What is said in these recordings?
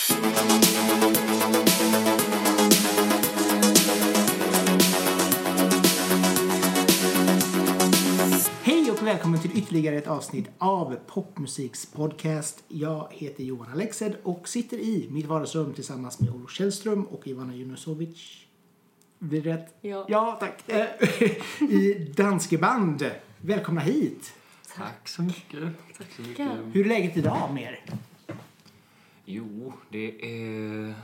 Hej och välkommen till ytterligare ett avsnitt av Popmusiks podcast. Jag heter Johan Alexed och sitter i mitt vardagsrum tillsammans med Olof Källström och Ivana Junusovic. Blir det rätt? Ja. Ja, tack. Eh, I Danskeband. Välkomna hit. Tack så mycket. Tack så mycket. Hur är läget idag med er? Jo, det är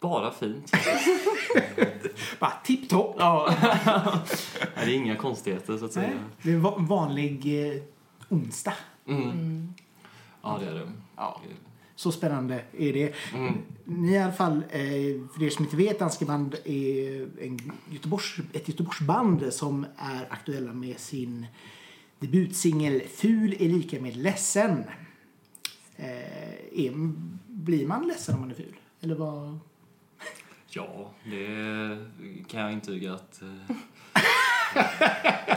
bara fint. Bara tipptopp. ja. Det är inga konstigheter så att säga. Det är en va- vanlig eh, onsdag. Mm. Ja, det är det. Ja. Så spännande är det. Mm. Ni i alla fall, eh, för er som inte vet, Danskeband är en Göteborgs, ett Göteborgsband som är aktuella med sin debutsingel Ful är lika med ledsen. Eh, är, blir man ledsen om man är ful? Eller vad? Ja, det kan jag intyga att... eh,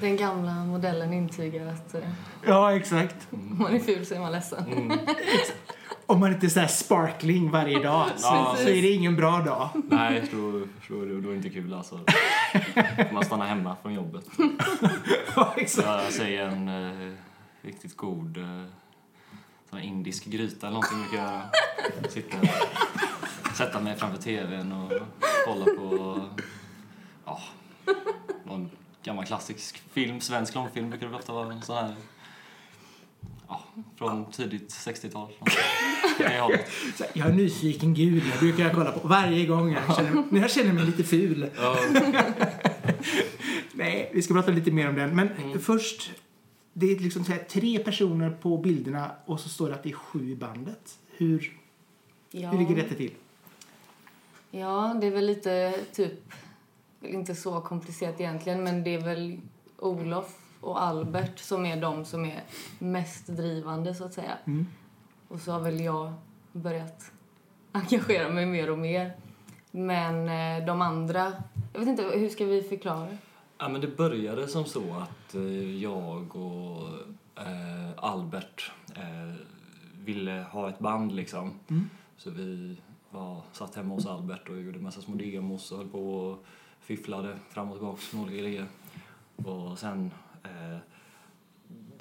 Den gamla modellen intygar att eh, Ja, exakt. om man är ful så är man ledsen. Mm. Om man inte är så här sparkling varje dag Ja. så är det ingen bra dag. Nej, då, då, då, då är det inte kul alltså. Man stannar hemma från jobbet. Ja, exakt. Jag säger en eh, riktigt god eh, indisk gryta eller någonting brukar jag. Sitta sätta mig framför tvn och kolla på ja, någon gammal klassisk film, svensk långfilm brukar det ofta vara. Sån här ja, från tidigt 60-tal. Det hållet. Så här, Jag är nyfiken gud, jag brukar kolla på varje gång jag känner, när jag känner mig lite ful. Nej, vi ska prata lite mer om den. Men Mm. först, det är liksom så här, tre personer på bilderna och så står det att det är sju i bandet. Hur, Ja. hur ligger detta till? ja, det är väl lite typ, inte så komplicerat egentligen, men det är väl Olof och Albert som är de som är mest drivande så att säga. Mm. Och så har väl jag börjat engagera mig mer och mer. Men eh, de andra, jag vet inte, hur ska vi förklara? Ja, men det började som så att jag och eh, Albert eh, ville ha ett band liksom. Mm. Så vi var, satt hemma hos Albert och gjorde massa små demos och höll på och fifflade fram och tillbaka med olika grejer. Och sen eh,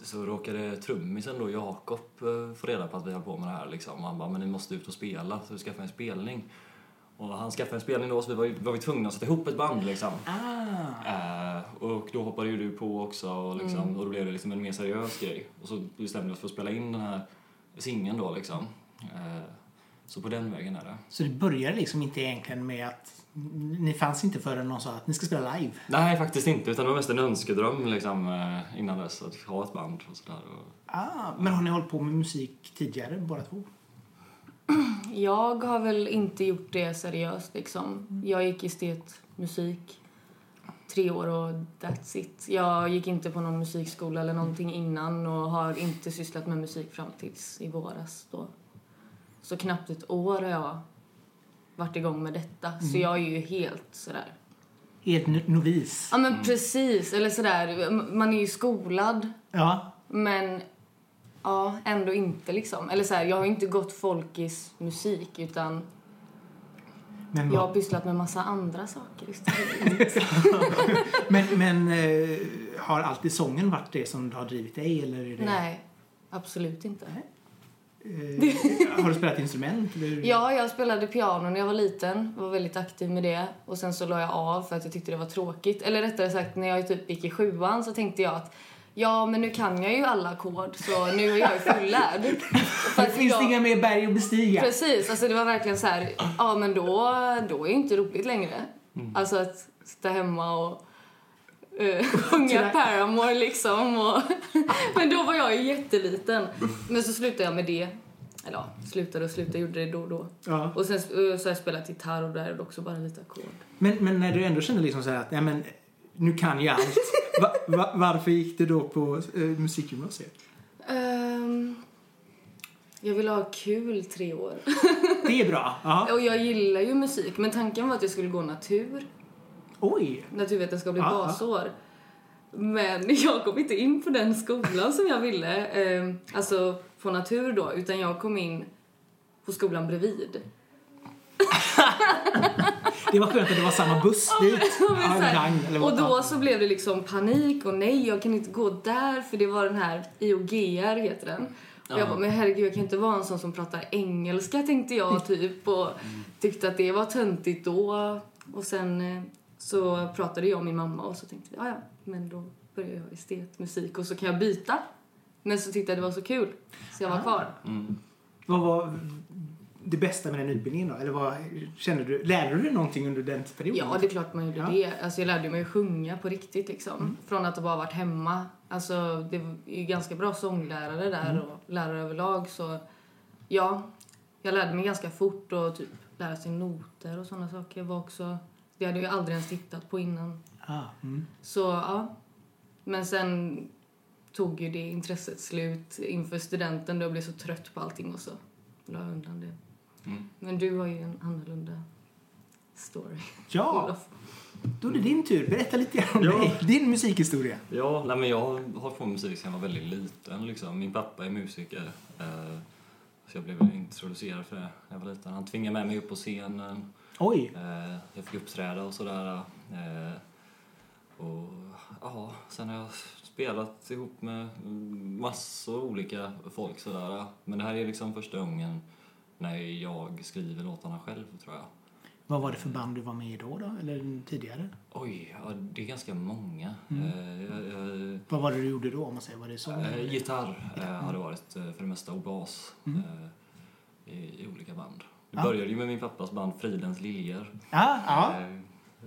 så råkade trummisen då, Jakob, eh, få reda på att vi höll på med det här liksom. Han bara, men ni måste ut och spela, så vi skaffade en spelning. Och han skaffade en spelning då, så vi var, var vi tvungna att sätta ihop ett band liksom. Ah. Eh, och då hoppade ju du på också och, liksom, och då blev det liksom en mer seriös grej. Och så bestämde vi oss för att spela in den här singeln då liksom. Eh, så på den vägen är det. Så det började liksom inte egentligen med att ni fanns inte förrän någon sa att ni ska spela live. Nej, faktiskt inte. Utan det var mest en önskedröm liksom, eh, innan dess att ha ett band och sådär. Ah, men har ni hållit på med musik tidigare båda två? Jag har väl inte gjort det seriöst liksom. Jag gick estetmusik tre år och that's it. Jag gick inte på någon musikskola eller någonting innan och har inte sysslat med musik fram tills i våras då. Så knappt ett år har jag varit igång med detta. Så jag är ju helt sådär. Helt no- novis. Ja men precis, eller sådär. Man är ju skolad Ja. men ja, ändå inte liksom. Eller så här, jag har inte gått folkis musik utan Men, jag har pysslat med massa andra saker istället. men, men eh, har alltid sången varit det som har drivit dig? Eller är det, Nej, absolut inte. Eh, har du spelat instrument? Eller? Ja, jag spelade piano när jag var liten. Var väldigt aktiv med det. Och sen så la jag av för att jag tyckte det var tråkigt. Eller rättare sagt, när jag typ gick i sjuan så tänkte jag att ja, men nu kan jag ju alla ackord så nu är jag ju fullärd. Det finns jag- inga mer berg att bestiga. Precis, alltså det var verkligen så här, ja men då, då är det inte roligt längre. Alltså att sitta hemma och uh, sjunga. Paramore liksom. Och men då var jag ju jätteliten. Men så slutade jag med det. Eller ja, slutade och slutade, gjorde det då och då. Ja. Och sen eh, så har jag spelat gitarr och där är det också bara lite ackord. Men, men när du ändå kände liksom så här att nej, men, nu kan jag allt. Va, va, varför gick du då på eh, musikgymnasiet? Ehm, jag ville ha kul tre år. Det är bra. Ja. och jag gillar ju musik, men tanken var att jag skulle gå natur. Oj. naturvetenskapligt ja. basår. Men jag kom inte in på den skolan som jag ville, eh, alltså på natur då, utan jag kom in på skolan bredvid. Det var skönt att det var samma buss dit. Och då så blev det liksom panik och nej jag kan inte gå där för det var den här IOGR heter den. Och jag Ja. bara men herregud jag kan inte vara en sån som pratar engelska tänkte jag typ och tyckte att det var töntigt då. Och sen eh, så pratade jag med min mamma och så tänkte jag ja men då börjar jag estetmusik och så kan jag byta. Men så tyckte jag det var så kul så jag var kvar. Mm. Vad var det bästa med den utbildningen då? Eller vad kände du? Lärde du dig någonting under den perioden? Ja, det är klart man gjorde Ja. det. Alltså, jag lärde mig att sjunga på riktigt. Liksom. Från att ha bara varit hemma. Alltså, det är ju ganska bra sånglärare där och lärare överlag. Så ja, jag lärde mig ganska fort och typ lära sig noter och sådana saker. Jag var också, det hade jag aldrig ens tittat på innan. Ah, mm. Så ja. Men sen tog ju det intresset slut inför studenten då jag blev så trött på allting och så la jag undan det. Mm. Men du har ju en annorlunda story. Ja, Olof. då är det din tur. Berätta lite grann om Ja. dig. Din musikhistoria. Ja, nej, men jag har hållit på med musik sedan jag var väldigt liten. Liksom. Min pappa är musiker. Eh, så jag blev introducerad för det när jag var liten. Han tvingade med mig upp på scenen. Oj. Eh, jag fick uppträda och sådär. Eh, och ja, sen har jag spelat ihop med massor olika folk sådär. Men det här är liksom första gången när jag skriver låtarna själv tror jag. Vad var det för band du var med i då? då? Eller tidigare? Oj, ja, det är ganska många. Eh, jag, jag, Vad var det du gjorde då? Om man säger vad det är så? Eh, gitarr eh, har det varit eh, för det mesta och bas Mm. eh, i, i olika band. Det Ja. började ju med min pappas band Fridens Liljor. Ja, ja. Eh,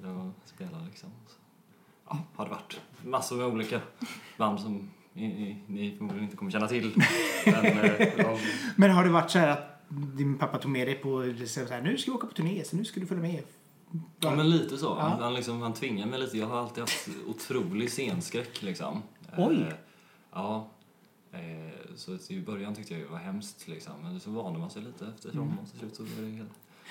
då spelade liksom. Så. Ja, har det varit massor med olika band som ni, ni, förmodligen inte kommer känna till. Men, eh, ja, Men har det varit så här att din pappa tog med dig på så här, nu ska vi åka på turné så nu ska du följa med? ja, men lite så. Ja. Han, liksom, han tvingar mig lite. Jag har alltid haft otrolig scenskräck liksom. Oj. Eh, ja. Eh, så i början tyckte jag det var hemskt liksom. Men så vande man sig lite eftersom Mm. och till slut så är det helt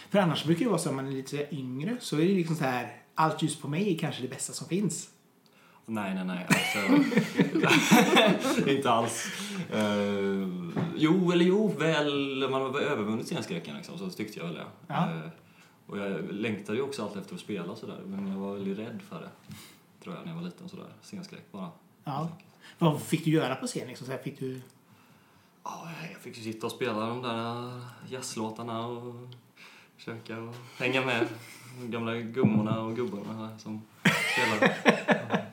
För annars brukar det vara så att man är lite yngre så är det liksom så här allt ljus på mig är kanske det bästa som finns. Nej, nej, nej. Alltså, inte alls. Eh, jo, eller jo, väl man har övervunnit scenskräcken liksom, så tyckte jag väl det. Ja. Eh, och jag längtade ju också alltid efter att spela sådär, men jag var väldigt rädd för det. Tror jag, när jag var liten sådär. Scenskräck bara. Ja. Vad fick du göra på scen? Liksom? Så här, fick du... Ja, jag fick ju sitta och spela de där jazzlåtarna och försöka och hänga med de gamla gummorna och gubbarna som spelade.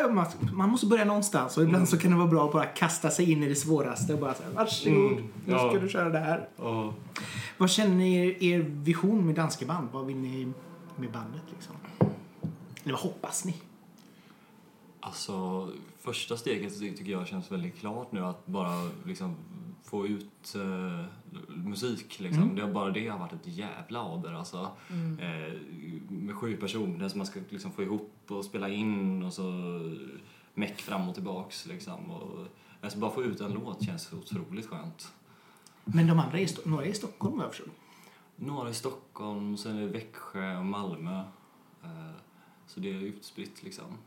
Ja, man, man måste börja någonstans och ibland så kan det vara bra att bara kasta sig in i det svåraste och bara säga varsågod, Mm, nu ja. ska du köra det här. Och Vad känner ni er, er vision med Danske band? Vad vill ni med bandet liksom? Eller vad hoppas ni? Alltså, första steget ty- tycker jag känns väldigt klart nu att bara liksom få ut eh, musik liksom. Mm. Det är bara det har varit ett jävla aber alltså. Eh, med sju personer som man ska liksom få ihop och spela in och så meck fram och tillbaks liksom. Och, alltså bara få ut en låt känns otroligt skönt. Men de andra är, några är i Stockholm vad jag förstår. Några i Stockholm, sen är det Växjö och Malmö. Eh, så det är utspritt liksom.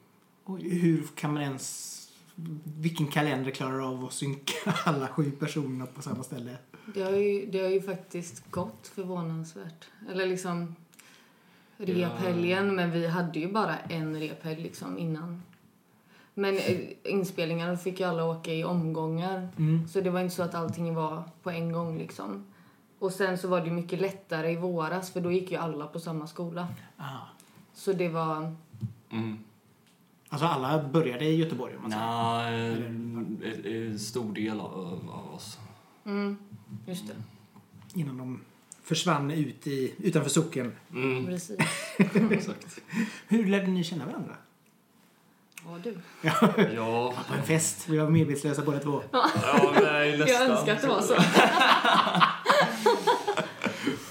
Och hur kan man ens... Vilken kalender klarar av att synka alla sju personerna på samma ställe? Det har, ju, det har ju faktiskt gått förvånansvärt. Eller liksom rephelgen, men vi hade ju bara en rephelg liksom innan. Men eh, inspelningarna fick ju alla åka i omgångar. Mm. Så det var inte så att allting var på en gång liksom. Och sen så var det ju mycket lättare i våras för då gick ju alla på samma skola. Ah. Så det var... Mm. Alltså alla började i Göteborg om man säger. En, en, en stor del av, av oss. Mm, just det. Innan de försvann ut i, utanför socken. Mm, Precis. exakt. Hur lärde ni känna varandra? Ja, du. Ja, På en fest. Vi var medvetslösa båda två. ja nej, nästan. Jag önskar att det var så.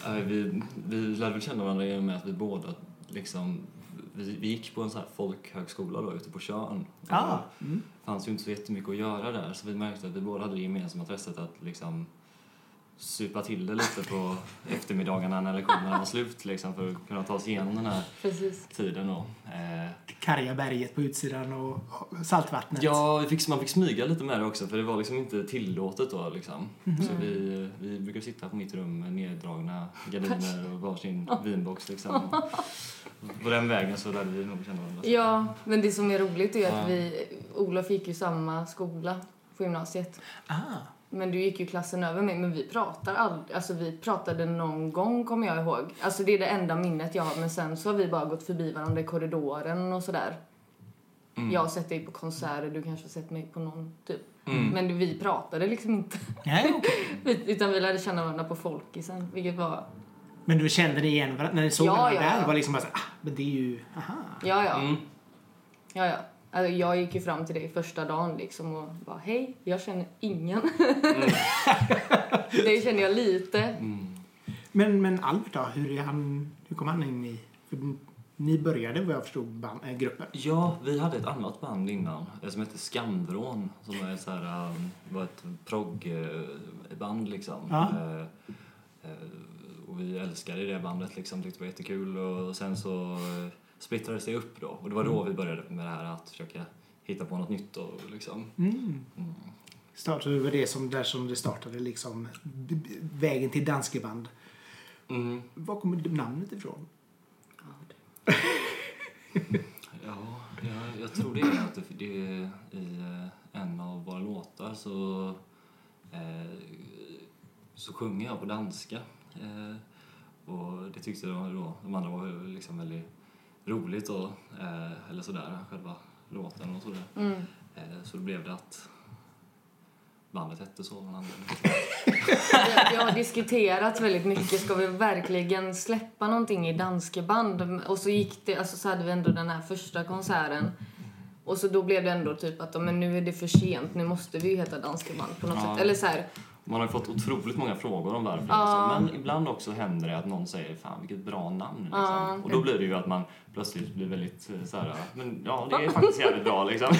Nej, vi, vi lärde väl känna varandra med att vi båda liksom vi, vi gick på en sån här folkhögskola då ute på Tjörn. Ah. Det Mm. fanns ju inte så jättemycket att göra där så vi märkte att vi båda hade det gemensamma intresset att liksom supa till det lite på eftermiddagarna när lektionerna var slut liksom, för att kunna ta oss igenom den här Precis. tiden. Eh, Karga berget på utsidan och saltvattnet. Ja, vi fick, man fick smyga lite med det också för det var liksom inte tillåtet då liksom. Så vi, vi brukar sitta på mitt rum med neddragna gardiner och varsin vinbox liksom. På den vägen så lärde vi nog känna varandra. Ja, men det som är roligt är att vi, Olof gick ju samma skola på gymnasiet. Ah. Men du gick ju klassen över mig, men vi pratar aldrig, alltså vi pratade någon gång kommer jag ihåg. Alltså det är det enda minnet jag har, men sen så har vi bara gått förbi varandra i korridoren och sådär. Mm. Jag har sett dig på konserter, du kanske har sett mig på någon typ. Mm. Men vi pratade liksom inte. Nej. Vi- Utan vi lärde känna varandra på folkisen, vilket var, Men du kände ni igen varandra när ni såg Ja, varandra ja, där? ja. Det var liksom bara så, ah, men det är ju, aha. ja ja. Mm. Ja, ja. Alltså, jag gick ju fram till dig första dagen liksom och bara hej, jag känner ingen. det kände jag lite. Mm. Men, men Albert då, hur, är han, hur kom han in i, för ni började vad jag förstod band, äh, gruppen? Ja, vi hade ett annat band innan eh, som hette Skamvrån som är så här, um, var ett proggband liksom. Ja. Eh, och vi älskade det bandet liksom, tyckte det var jättekul och sen så splittrades det upp då och det var då vi började med det här att försöka hitta på något nytt och liksom. Mm. Mm. Startade det var det som, där som det startade liksom, vägen till danskeband. Mm. Var kommer det namnet ifrån? Ja, jag, jag tror det är att det, det är i eh, en av våra låtar så, eh, så sjunger jag på danska. Eh, och det tyckte de, då, de andra var liksom väldigt roligt då, eh, eller sådär, själva låten och sådär. Mm. Eh, så då blev det att bandet hette så av någon anledning. Har diskuterat väldigt mycket. Ska vi verkligen släppa någonting i danskeband? Och så gick det, alltså så hade vi ändå den här första konserten. Och så då blev det ändå typ att men nu är det för sent, nu måste vi ju heta danskeband på något Ja. sätt. Eller så här, Man har fått otroligt många frågor om varför. Liksom. Men ibland också händer det att någon säger fan vilket bra namn. Liksom. Och då blir det ju att man plötsligt blir väldigt eh, så här, men ja det är faktiskt jävligt bra liksom.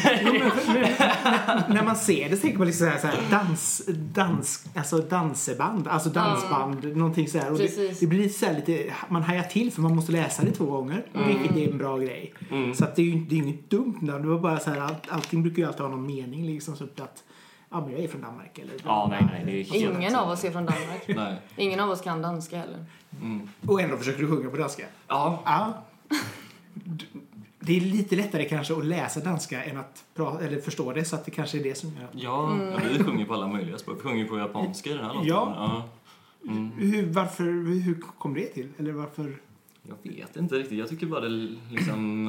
När man ser det så tänker man liksom så här, dans, dans, alltså danseband, alltså dansband, någonting så här. Och det, det blir så lite, man hajar till för man måste läsa det två gånger, vilket är en bra grej. Mm. Så att det är ju det är inget dumt namn, det var bara så här, all, allting brukar ju alltid ha någon mening liksom, så att ja men jag är från Danmark eller Ja, nej, nej, det är helt ingen av oss är från Danmark. Nej. Ingen av oss kan danska heller. Mm. Och ändå försöker du sjunga på danska. Ja, Ja. Det är lite lättare kanske att läsa danska än att prata, eller förstå det, så att det kanske är det som gör ja, ja, vi sjunger på alla möjliga språk. Vi sjunger på japanska i den här låten. Ja. ja. Mm. Hur, varför, hur kom det till? Eller varför? Jag vet inte riktigt. Jag tycker bara det liksom...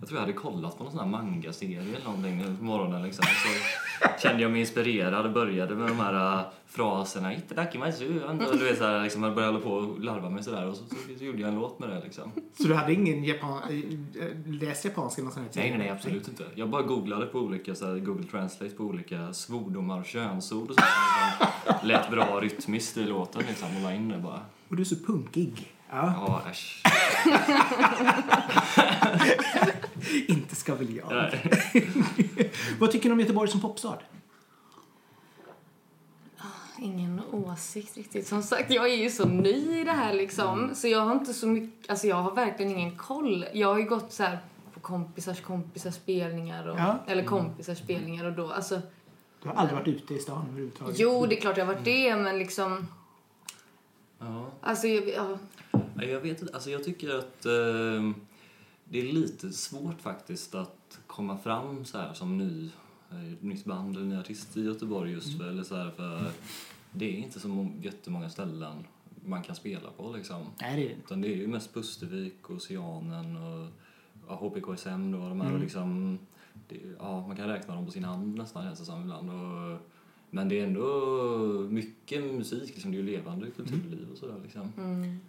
Jag tror jag hade kollat på någon sån här manga-serie eller någonting på morgonen liksom. Så kände jag mig inspirerad och började med de här uh, fraserna. Itadakimasu. Och du vet såhär, liksom, jag började hålla på och larva mig sådär och så, så, så gjorde jag en låt med det liksom. Så du hade ingen japan, äh, läst japanska eller något sånt? Nej, nej, nej, absolut inte. Jag bara googlade på olika, så här, Google Translate på olika svordomar och könsord och sånt. Liksom. Lät bra rytmiskt i låten liksom och la in det bara. Och du är så punkig. Ja, Ja, äsch. inte ska väl jag. Vad tycker ni om Göteborg som popstad? Ingen åsikt riktigt. Som sagt, jag är ju så ny i det här liksom. Så jag har inte så mycket, alltså jag har verkligen ingen koll. Jag har ju gått så här på kompisars kompisars spelningar och, Ja. eller kompisars spelningar och då, alltså Du har aldrig varit ute i stan överhuvudtaget? jo det är klart jag har varit det men liksom, Ja. alltså jag, ja, Jag vet inte. Alltså jag tycker att eh, det är lite svårt faktiskt att komma fram så här som ny, eh, nytt band eller ny artist i Göteborg just för, eller så här, för det är inte så må- jättemånga ställen man kan spela på liksom. Nej, det är det. Utan det är ju mest Pustervik och Oceanen och ja, HPKSM då, de här och liksom, det, ja, man kan räkna dem på sin hand nästan känns det som ibland. Och, men det är ändå mycket musik, liksom, det är ju levande kulturliv och sådär liksom.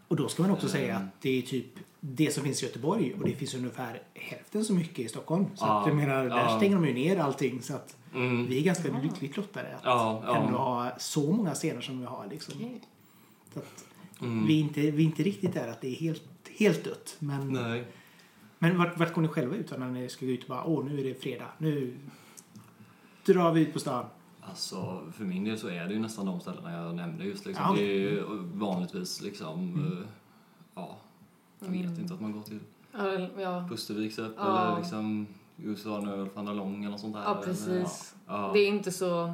Och då ska man också säga Mm. att det är typ det som finns i Göteborg och det finns ungefär hälften så mycket i Stockholm. Så Ja, att jag menar, där ja. stänger de ju ner allting så att Mm. vi är ganska lyckligt lottade att Ja, ja. ändå ha så många scener som vi har liksom. okej. Så att Mm. vi, är inte, vi är inte riktigt där att det är helt, helt dött. Men, Nej. men vart, vart går ni själva ut när ni ska gå ut och bara åh nu är det fredag, nu drar vi ut på stan. Alltså, för min del så är det ju nästan de ställena jag nämnde just liksom. Ja. Det är ju vanligtvis liksom, eh, ja, jag vet Mm. inte att man går till Ja, ja. Pustervik typ, Ja. eller liksom Josefsson Ulf Andra Lång eller något sånt där. ja, eller, precis. Ja, ja. Det är inte så...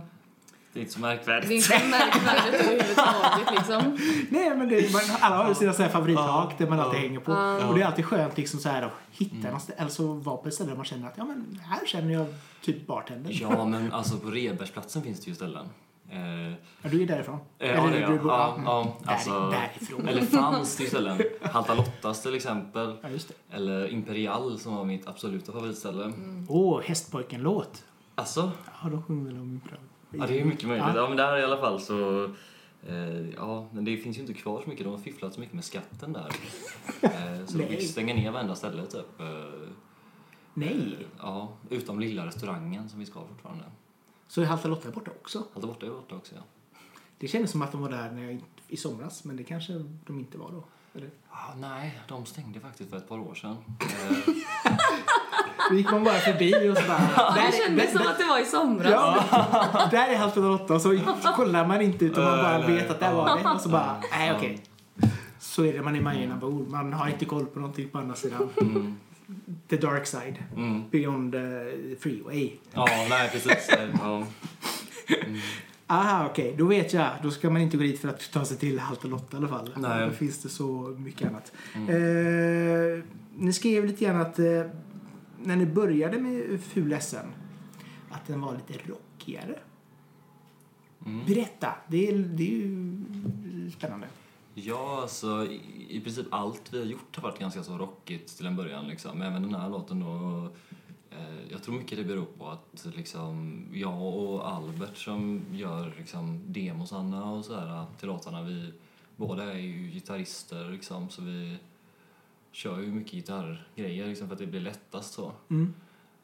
Det är inte så Det är märkvärdigt. inte så märkvärdigt överhuvudtaget liksom. Nej, men det, man, alla har ju sina så här favorithak där man Ja. alltid hänger på. Ja. Och det är alltid skönt liksom så här att hitta Mm. något ställe, alltså vara på ett ställe där man känner att ja men här känner jag typ bartender. Ja, men alltså på Redbergsplatsen finns det ju ställen. Eh, Ja, du är därifrån? Eh, ja, det är du bor- Ja, mm. ja, alltså- därifrån. eller fanns ju ställen. Halta Lottas till exempel. Ja. Eller Imperial som var mitt absoluta favoritställe. Mm. Åh, Hästpojken-låt. Alltså, Ja, de sjunger väl om Imperial. ja det är mycket möjligt. Ja. Ja, men där i alla fall så... Eh, ja, men det finns ju inte kvar så mycket. De har fifflat så mycket med skatten där. Eh, så de fick stänga ner varenda ställe typ. Eh, Nej. ja, utom lilla restaurangen som vi ska fortfarande. Så är Halta Lotta borta också? Halta borta är borta också ja. Det kändes som att de var där när jag, i somras, men det kanske de inte var då. Eller? Ah, nej, de stängde faktiskt för ett par år sedan. Eh, Då gick man bara förbi och så bara... Det kändes som att det var i somras. Ja, där är Halta Lotta och så kollar man inte utan man bara vet att där var det och så bara, nej okej. Så är det man är Majorna-bor. Man har inte koll på någonting på andra sidan. mm, The dark side. mm. Beyond the freeway. Ja, nej precis. Aha, okej. Då vet jag. Då ska man inte gå dit för att ta sig till Halt och Lotta i alla fall. Nej. Då finns det så mycket annat. Mm. Eh, ni skrev lite grann att eh, när ni började med Ful SM att den var lite rockigare. Mm. Berätta. Det är, det är ju spännande. Ja, alltså i, princip allt vi har gjort har varit ganska så rockigt till en början liksom. Även den här låten då. Eh, jag tror mycket det beror på att liksom jag och Albert som gör liksom demosarna och sådär till låtarna, vi båda är ju gitarrister liksom så vi kör ju mycket gitarrgrejer liksom för att det blir lättast så. Mm.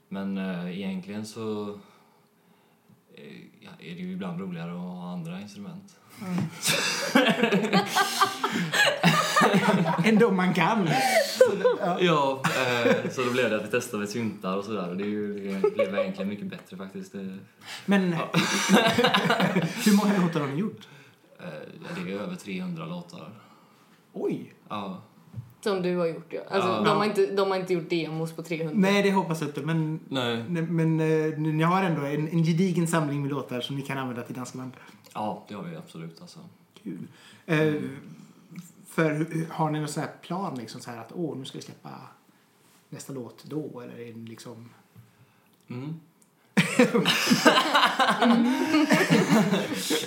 Men eh, egentligen så ja, är det ju ibland roligare att ha andra instrument. Ändå man kan. Så det, ja. Ja, eh, så då blev det att vi testade med syntar och sådär och det, ju, det blev egentligen mycket bättre faktiskt. Men hur många låtar har ni gjort? eh, ja, det är över 300 låtar. Oj. Ja. Som du har gjort, ja. Alltså, Ja. de, har inte, de har inte gjort demos på 300. Nej, det hoppas jag inte. Men, Nej. nej, men eh, ni har ändå en, en gedigen samling med låtar som ni kan använda till dansband. Ja, det har vi absolut alltså. Kul. Eh, för har ni någon sån här plan liksom så här att åh, nu ska vi släppa nästa låt då? Eller är det liksom... Mm.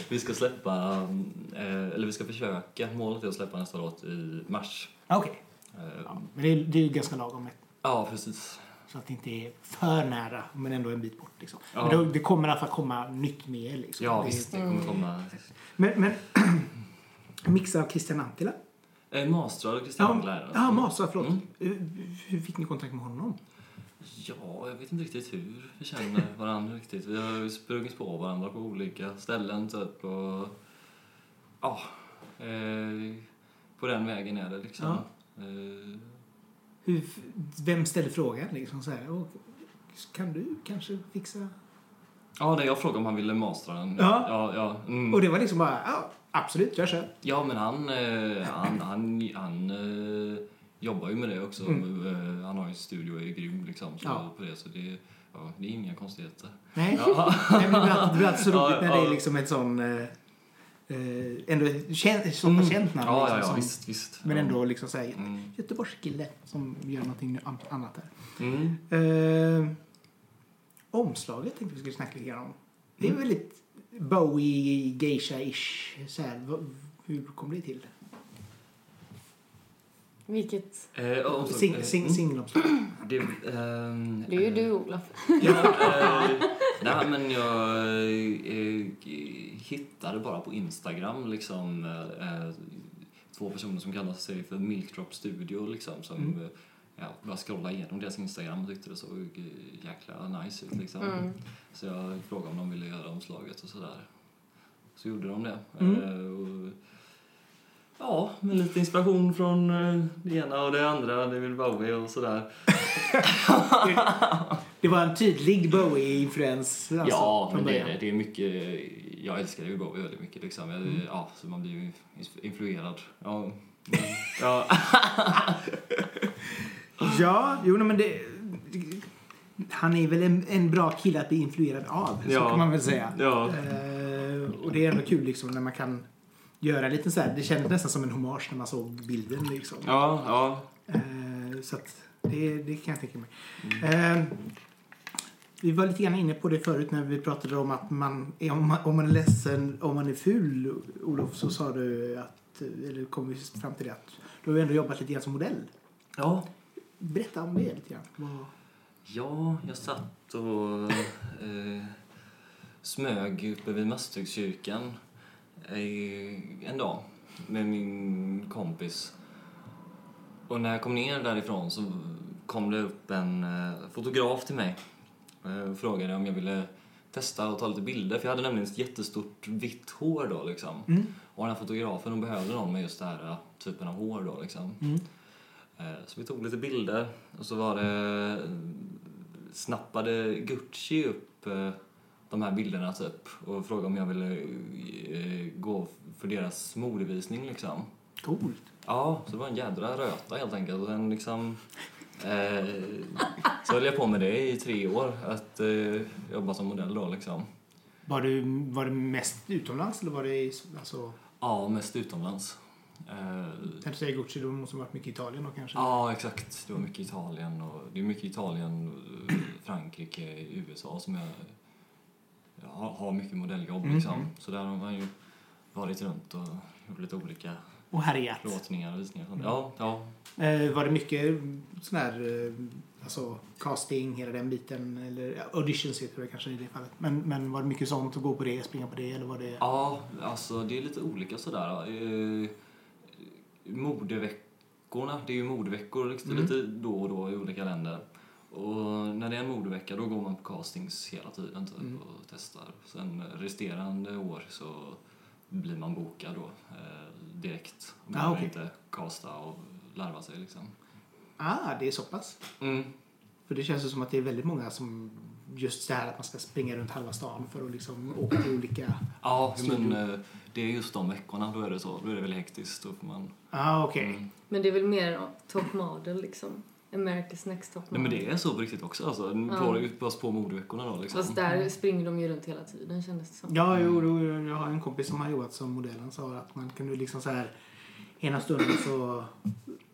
vi ska släppa, eh, eller vi ska försöka, målet är att släppa nästa låt i mars. Okej. Eh, Ja, men det är, det är ju ganska lagom. ja, precis. Så att det inte är för nära, men ändå en bit bort. Liksom. Ja. Men då, det kommer i alla fall komma nytt med. Liksom. Ja, det, visst, det kommer komma. Men, men mix av Christian Antila? Eh, Mastrad och Christian Ja, Lärare. ja Masa, förlåt. Mm. Hur, fick ni kontakt med honom? Ja, jag vet inte riktigt hur vi känner varandra riktigt. Vi har ju sprungit på varandra på olika ställen typ och ja, eh, på den vägen är det liksom. Eh, Hur, vem ställde frågan? Liksom så här, "Åh, kan du kanske fixa... ja, när jag frågade om han ville mastra den. Ja. Ja, ja, mm. Och det var liksom bara, ja, absolut, jag kör. ja men han, eh, han, han, han eh, jobbar ju med det också. Mm. Eh, han har ju en studio och är grym liksom. Så Ja. på det, så det, ja, det är inga konstigheter. Nej, Ja. Nej men det blir alltid, det så roligt när det är liksom ett sån... Eh, eh, ändå känt, så pass känt namn. Ja, liksom, ja, ja, som, visst, visst. Men ändå liksom såhär, Mm. Göteborgskille som gör någonting an- annat där. Mm. Eh, omslaget tänkte vi skulle snacka lite grann om. Det är Mm. väldigt Bowie, geisha-ish. Så här, hur kom det till? Vilket... Eh, och så- Sing, eh, sing, mm. singelomslag. Det, ehm, Det är ju eh, du, Olof. Ja, eh, nej men jag eh, hittade bara på Instagram liksom eh, två personer som kallar sig för Milkdrop Studio liksom som Mm. eh, ja, bara scrollade igenom deras Instagram och tyckte det såg eh, jäkla nice ut liksom. Mm. Så jag frågade om de ville göra omslaget och sådär. Så gjorde de det. Mm. Eh, och Ja, med lite inspiration från eh, det ena och det andra. David Bowie och sådär. Det var en tydlig Bowie-influens alltså, ja, från men det är det. Det är mycket... Jag älskar David Bowie väldigt mycket liksom. Jag, Mm. Ja, så man blir ju influerad. Ja. ja. Ja, jo men det... Han är väl en, en bra kille att bli influerad av, så Ja. kan man väl säga. Ja. Eh, och det är ändå kul liksom när man kan göra lite så här, det kändes nästan som en hommage när man såg bilden liksom. Ja, ja. Eh, så att det, det kan jag tänka mig. Eh, vi var lite grann inne på det förut när vi pratade om att man, om man, om man är ledsen, om man är ful, Olof, så sa du att, eller kom vi fram till det att du har ändå jobbat lite grann som modell. Ja. Berätta om det lite grann. Vad- Ja, jag satt och eh, smög uppe vid Masthuggskyrkan en dag med min kompis. Och när jag kom ner därifrån så kom det upp en eh, fotograf till mig eh, och frågade om jag ville testa och ta lite bilder. För jag hade nämligen ett jättestort vitt hår då liksom. Mm. Och den här fotografen hon behövde någon med just den här eh, typen av hår då liksom. Mm. Så vi tog lite bilder och så var det snappade Gucci upp de här bilderna typ och frågade om jag ville eh, gå för deras modevisning liksom. Coolt. Ja, så det var en jädra röta helt enkelt och sen liksom eh, så höll jag på med det i tre år, att eh, jobba som modell då liksom. Var du, var det mest utomlands eller var det i, alltså, Ja, mest utomlands. Eh, du säga Gucci, då måste det varit mycket Italien då kanske? Ja, exakt. Det var mycket Italien och det är mycket Italien, eh, Frankrike, USA som jag har, har mycket modelljobb Mm, liksom. mm. Så där har man ju varit runt och gjort lite olika Och härjat. plåtningar och visningar. sånt. Ja, ja. Eh, var det mycket sån här, eh, alltså casting, hela den biten, eller auditions heter det kanske i det fallet. Men, men var det mycket sånt, att gå på det, springa på det, eller var det? ja, alltså det är lite olika sådär. Eh, modeveckorna, det är ju modeveckor liksom, Mm. lite då och då i olika länder. Och när det är en modevecka då går man på castings hela tiden typ, Mm. och testar. Sen resterande år så blir man bokad då eh, direkt. Man Ah, behöver okej. inte casta och larva sig liksom. Ah, det är så pass. Mm. För det känns ju som att det är väldigt många som, just det här att man ska springa runt halva stan för att liksom åka till olika... Ja, men eh, det är just de veckorna, då är det så. Då är det väldigt hektiskt. Då får man... Ah, okej. Mm. Men det är väl mer top model liksom. America's Next Top Nej men det är så på riktigt också alltså. Ja. På, på, på modeveckorna då liksom. Fast där springer de ju runt hela tiden kändes det som. Ja, jo, jo, jag har en kompis som har jobbat som modell. Han sa att man kunde liksom så här, ena stunden så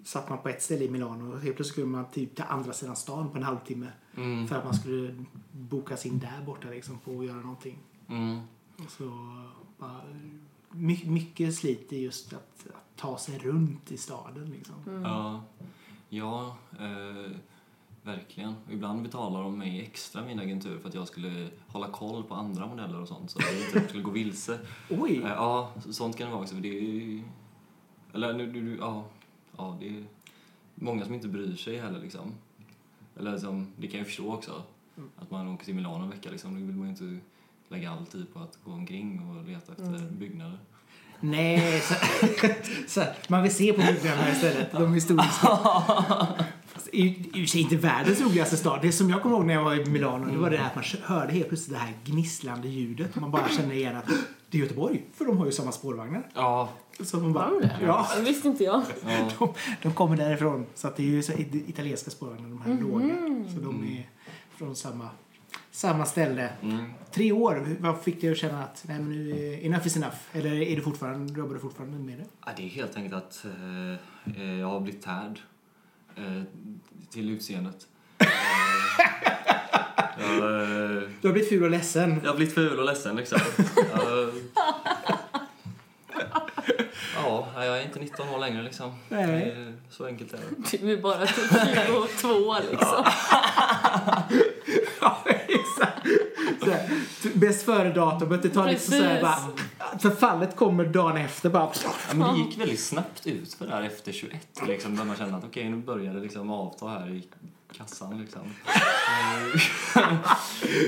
satt man på ett ställe i Milano och helt plötsligt skulle man typ till andra sidan stan på en halvtimme. Mm. För att man skulle bokas in där borta liksom på att göra någonting. Mm. Och så bara, mycket, mycket slit i just att, att ta sig runt i staden liksom. Mm. Ja, ja eh, verkligen. Ibland betalar de mig extra min agentur för att jag skulle hålla koll på andra modeller och sånt så att jag inte skulle gå vilse. Oj! Eh, ja, sånt kan det vara också för det är ju... Eller nu, nu, ja, ja, det är många som inte bryr sig heller liksom. Eller liksom, det kan jag förstå också. Mm. Att man åker till Milano en vecka liksom, då vill man ju inte lägga all tid på att gå omkring och leta efter Mm. byggnader. Nej, så, så, man vill se på byggnaderna istället. De historiska. I och för sig inte världens roligaste stad. Det som jag kommer ihåg när jag var i Milano, det var det här att man hörde helt plötsligt det här gnisslande ljudet. Man bara känner igen att det är Göteborg, för de har ju samma spårvagnar. Ja, Så man bara, ja, Det visste inte jag. ja. de, de kommer därifrån. Så att det är ju så it- italienska spårvagnar, de här låga. Så de är från samma, samma ställe. Mm. Tre år, vad fick dig att känna att nej, men nu enough is enough? Eller är du fortfarande, jobbar du fortfarande med det? Ja, det är helt enkelt att eh, eh, jag har blivit tärd eh, till utseendet. Eh, jag, eh, Du har blivit ful och ledsen. jag har blivit ful och ledsen liksom. Ja, jag är inte 19 år längre liksom. Nej. Så enkelt är det. Du är bara typ 22 liksom. Ja, exakt. Så här, Bäst före-datumet, det tar liksom så här Precis. bara... Förfallet kommer dagen efter bara... Ja, men det gick väldigt snabbt ut för där efter 21 liksom, när man kände att okej, nu börjar det liksom avta här i kassan liksom.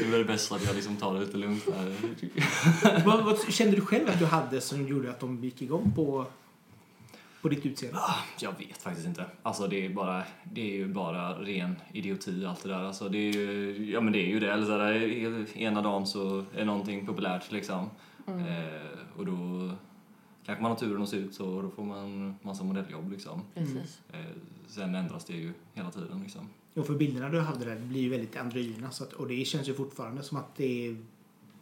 Nu är det bäst att jag liksom tar det lite lugnt där. vad, vad kände du själv att du hade som gjorde att de gick igång på... på ditt utseende? Jag vet faktiskt inte. Alltså det är, bara, det är ju bara ren idioti allt det där. Alltså det är ju, ja men det är ju det. Eller så där, ena dagen så är någonting populärt liksom. Eh, och då kanske man har turen att se ut så och då får man massa modelljobb liksom. Precis. Eh, sen ändras det ju hela tiden liksom. Och för bilderna du hade där blir ju väldigt androgyna så att, och det känns ju fortfarande som att det är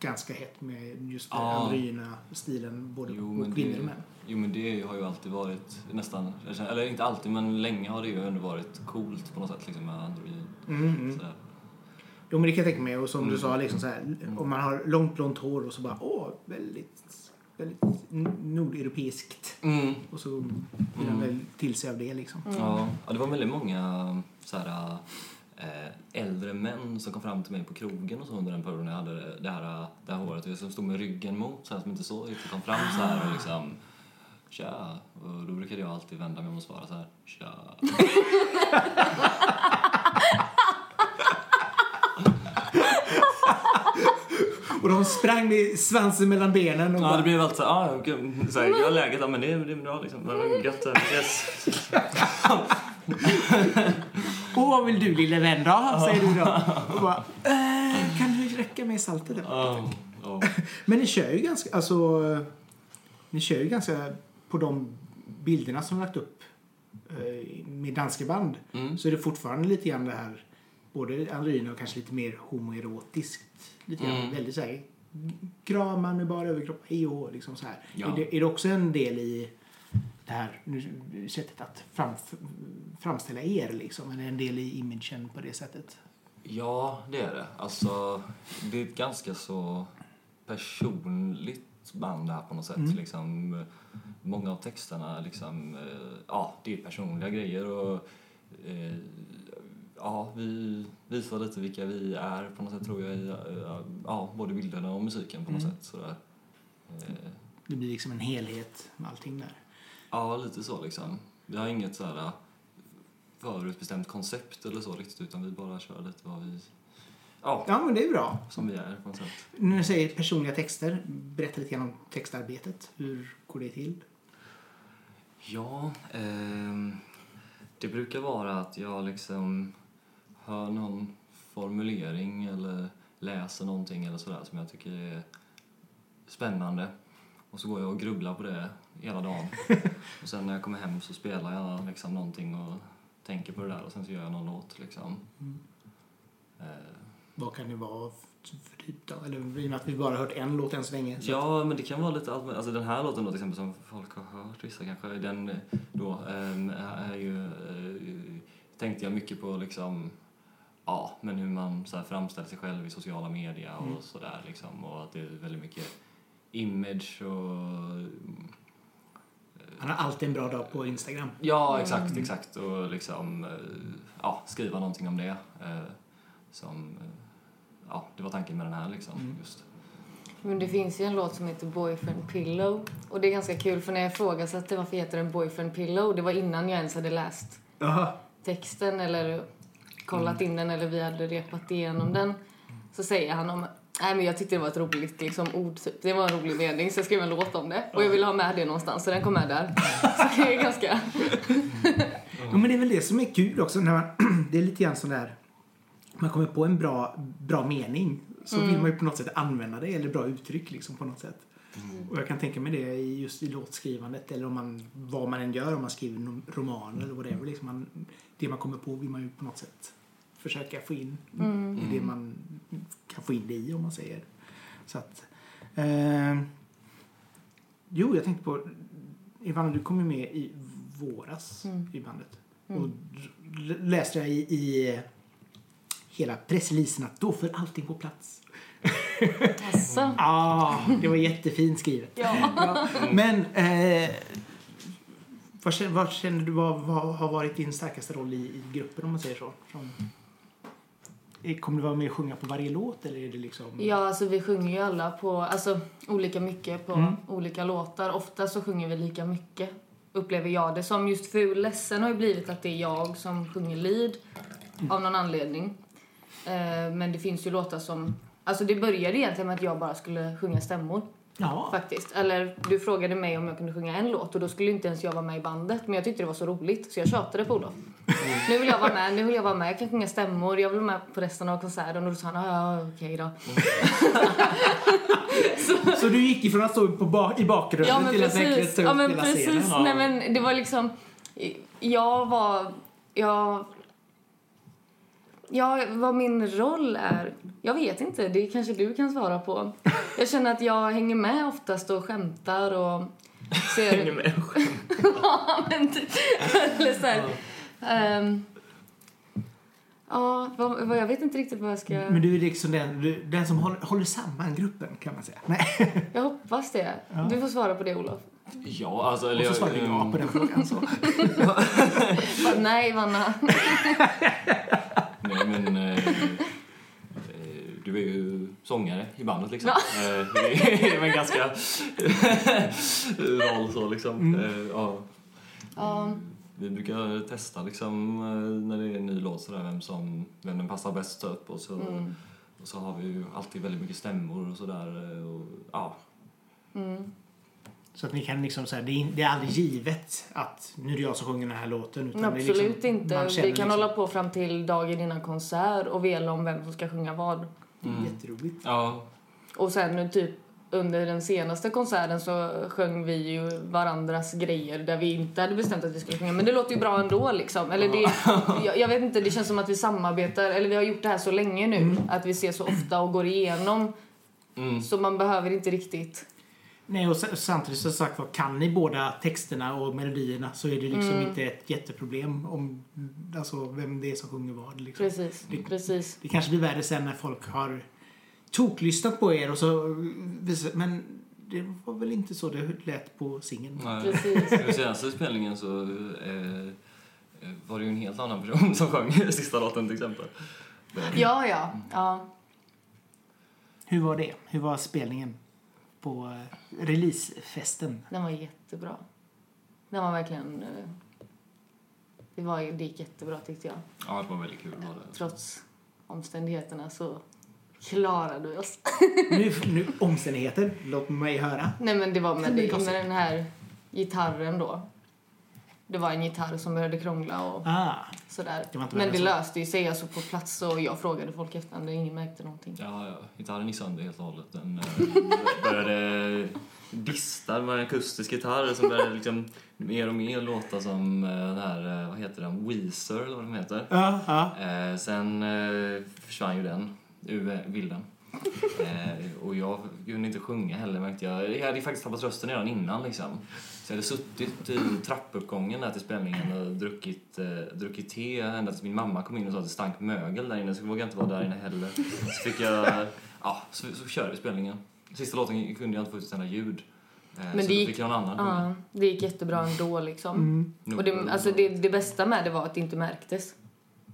ganska hett med just den Ja. androgyna stilen både Jo, på men kvinnor och män. Jo men det har ju alltid varit nästan, eller inte alltid men länge har det ju ändå varit coolt på något sätt liksom med androgyn. Mm, mm. Sådär. Jo men det kan jag tänka mig och som du Mm. sa liksom så här, om man har långt blont hår och så bara åh väldigt, väldigt nordeuropeiskt Mm. och så vill man väl till sig av det liksom. Ja, ja, det var väldigt många så här, äldre män som kom fram till mig på krogen och så under den perioden jag hade det, det här, det här håret. Som stod med ryggen mot, så här, som inte så riktigt kom fram så här och liksom Tja! Och då brukade jag alltid vända mig om och svara så här Tja! Och de sprang med svansen mellan benen och Ja, det bara, blev alltid så ah, okej, så här, jag har läget, ja men det, är- det är bra liksom. Gött, eh, yes. Åh vad vill du lille vän då? Säger du då. Och bara, äh, kan du räcka med saltet där? Ja, ja. Men ni kör ju ganska, alltså, ni kör ju ganska på de bilderna som lagt upp eh, med danska band Mm. så är det fortfarande lite grann det här både androgyna och kanske lite mer homoerotiskt. Lite grann Mm. väldigt så här krama med bara överkropp, hej och liksom så här. Ja. Är, det, är det också en del i det här nu, sättet att fram, framställa er liksom? Eller en del i imagen på det sättet? Ja, det är det. Alltså, det är ett ganska så personligt band det här på något sätt. Mm. Liksom, många av texterna, liksom, eh, ja, det är personliga grejer och eh, ja, vi visar lite vilka vi är på något sätt tror jag i eh, ja, både bilderna och musiken på något Mm. sätt. Sådär. Eh, Det blir liksom en helhet med allting där. Ja, lite så liksom. Vi har inget så här förutbestämt koncept eller så riktigt utan vi bara kör lite vad vi, ja, Ja, men det är bra. som vi är på något sätt. När du säger personliga texter, berätta lite grann om textarbetet. Hur går det till? Ja, ehm, det brukar vara att jag liksom hör någon formulering eller läser någonting eller sådär som jag tycker är spännande. Och så går jag och grubblar på det hela dagen. och sen när jag kommer hem så spelar jag liksom någonting och tänker på det där och sen så gör jag någon låt liksom. Mm. Eh, Vad kan det vara för typ då? Eller i och med att vi bara hört en låt än så länge. Så Ja, men det kan vara lite allt. Alltså den här låten då till exempel som folk har hört, vissa kanske, den då ehm, är ju, eh, tänkte jag mycket på liksom, ja, men hur man så här framställer sig själv i sociala medier och Mm. sådär liksom och att det är väldigt mycket image och Han har alltid en bra dag på Instagram. Ja, exakt, exakt. Och liksom, eh, ja, skriva någonting om det. eh, Som, eh, ja, det var tanken med den här liksom. Mm. Just. Men det finns ju en låt som heter Boyfriend Pillow. Och det är ganska kul för när jag ifrågasatte varför heter den Boyfriend Pillow, det var innan jag ens hade läst Jaha. texten eller kollat in den eller vi hade repat igenom den. Så säger han om Nej men jag tyckte det var ett roligt liksom, ord, typ. det var en rolig mening så jag skrev en låt om det. Och jag ville ha med det någonstans så den kom med där. Så det är ganska... Ja, men det är väl det som är kul också. När man, det är lite grann sån där... Man kommer på en bra, bra mening så vill man ju på något sätt använda det. Eller bra uttryck liksom på något sätt. Och jag kan tänka mig det i just i låtskrivandet eller om man, vad man än gör, om man skriver en roman eller whatever. Liksom man, det man kommer på vill man ju på något sätt försöka få in i det man kan få in det i om man säger. Så att... Eh, jo, jag tänkte på... Ivana, du kom ju med i våras Mm. i bandet. Och l- läste jag i, i hela pressreleasen att då får allting på plats. Alltså. Ja, ah, det var jättefint skrivet. Ja. Ja, men eh, vad, känner, vad känner du vad, vad har varit din starkaste roll i, i gruppen om man säger så? Som, kommer du vara med och sjunga på varje låt eller är det liksom? Ja, alltså vi sjunger ju alla på, alltså olika mycket på Mm. olika låtar. Ofta så sjunger vi lika mycket, upplever jag det som. Just Ful ledsen har ju blivit att det är jag som sjunger lead av någon anledning. Eh, men det finns ju låtar som, alltså det började egentligen med att jag bara skulle sjunga stämmor. Ja. Faktiskt. Eller du frågade mig om jag kunde sjunga en låt och då skulle inte ens jag vara med i bandet. Men jag tyckte det var så roligt så jag tjatade på Olof. Nu vill jag vara med, nu vill jag vara med. Jag kan sjunga stämmor, jag vill vara med på resten av konserten. Och då sa han, ja, ja okej då. Så du gick ifrån att stå på ba i bakgrunden Ja till att verkligen ta upp Ja men hela precis. scenen? Ja. Nej men det var liksom, jag var, jag, ja vad min roll är, jag vet inte, det kanske du kan svara på. Jag känner att jag hänger med oftast och skämtar och ser... Hänger med och ja men typ, eller så här, ehm, Ja, vad, vad, jag vet inte riktigt vad jag ska... Men du är liksom den, du, den som håller, håller samman gruppen kan man säga. Nej. Jag hoppas det. Du får svara på det, Olof. Ja, alltså... Eller Och så svarar jag- jag ja på den frågan. Så. Nej, Vanna. Nej, men... Eh, du är ju sångare i bandet, liksom. Eh, det är väl en ganska roll så, liksom. Eh, ja. Ja, Vi brukar testa, liksom, eh, när det är en ny låt, sådär, vem, som, vem den passar bäst upp. Och så, mm, och så har vi ju alltid väldigt mycket stämmor och sådär. eh, Och, ja. mm. så att ni kan liksom säga, det, är, det är aldrig givet att nu är det jag som sjunger den här låten. Utan det är Absolut liksom, inte. Vi kan liksom, hålla på fram till dagen innan konsert och vela om vem som ska sjunga vad. Det är jätteroligt. ja. Och sen typ under den senaste konserten så sjöng vi ju varandras grejer där vi inte hade bestämt att vi skulle sjunga. Men det låter ju bra ändå liksom. Eller det, jag, jag vet inte, det känns som att vi samarbetar, eller vi har gjort det här så länge nu. Att vi ses så ofta och går igenom. Mm. Så man behöver inte riktigt. Nej, och samtidigt så sagt var, kan ni båda texterna och melodierna så är det liksom Mm. inte ett jätteproblem om alltså, vem det är som sjunger vad. Liksom. Precis, Det- precis. Det kanske blir värre sen när folk har toklyssnat på er och så visar men det var väl inte så det lät på singeln. Precis. I senaste spelningen så eh, eh, var det ju en helt annan person som sjöng sista låten till exempel. Ja, ja. ja. Hur var det? Hur var spelningen på eh, releasefesten? Den var jättebra. Den var verkligen... eh, Det, var, det gick jättebra tyckte jag. Ja, det var väldigt kul. Var det. Trots omständigheterna så klarade vi oss. Nu, nu omständigheter, låt mig höra. Nej men det var med, det med den här gitarren då. Det var en gitarr som började krångla och Ah, sådär. Det Men det så. löste ju sig alltså på plats och jag frågade folk efter och ingen märkte någonting. Ja, ja. Gitarren gick sönder helt och hållet. Den eh, började dista med en akustisk gitarr som började liksom mer och mer låta som eh, den här, eh, vad heter den, Weezer eller vad den heter. ja, ja. Sen försvann ju den ur bilden. Och jag kunde inte sjunga heller märkte jag. Jag hade faktiskt tappat rösten redan innan liksom. Jag hade suttit i trappuppgången där till spelningen och druckit, eh, druckit te ända tills min mamma kom in och sa att det stank mögel där inne så jag vågade inte vara där inne heller. Så fick jag, ja, så, så körde vi spelningen. Sista låten kunde jag inte få ut ett enda ljud. Eh, Men så det gick- fick jag någon annan. Ja, det gick jättebra ändå liksom. Mm. Och det, alltså det, det bästa med det var att det inte märktes.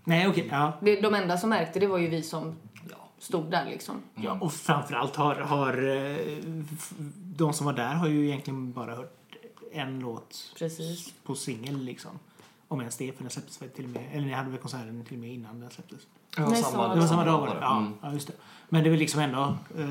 Nej, okej. ja. Det, de enda som märkte det var ju vi som Ja. stod där liksom. ja. Och framförallt har, har eh, de som var där har ju egentligen bara hört en låt Precis. på singel liksom. Om ens det, för den släpptes väl till och med, eller ni hade väl konserten till och med innan den släpptes. Ja, Nej, samma, Det var samma dag var det? det. Ja, Mm. ja, just det. Men det var liksom ändå, eh,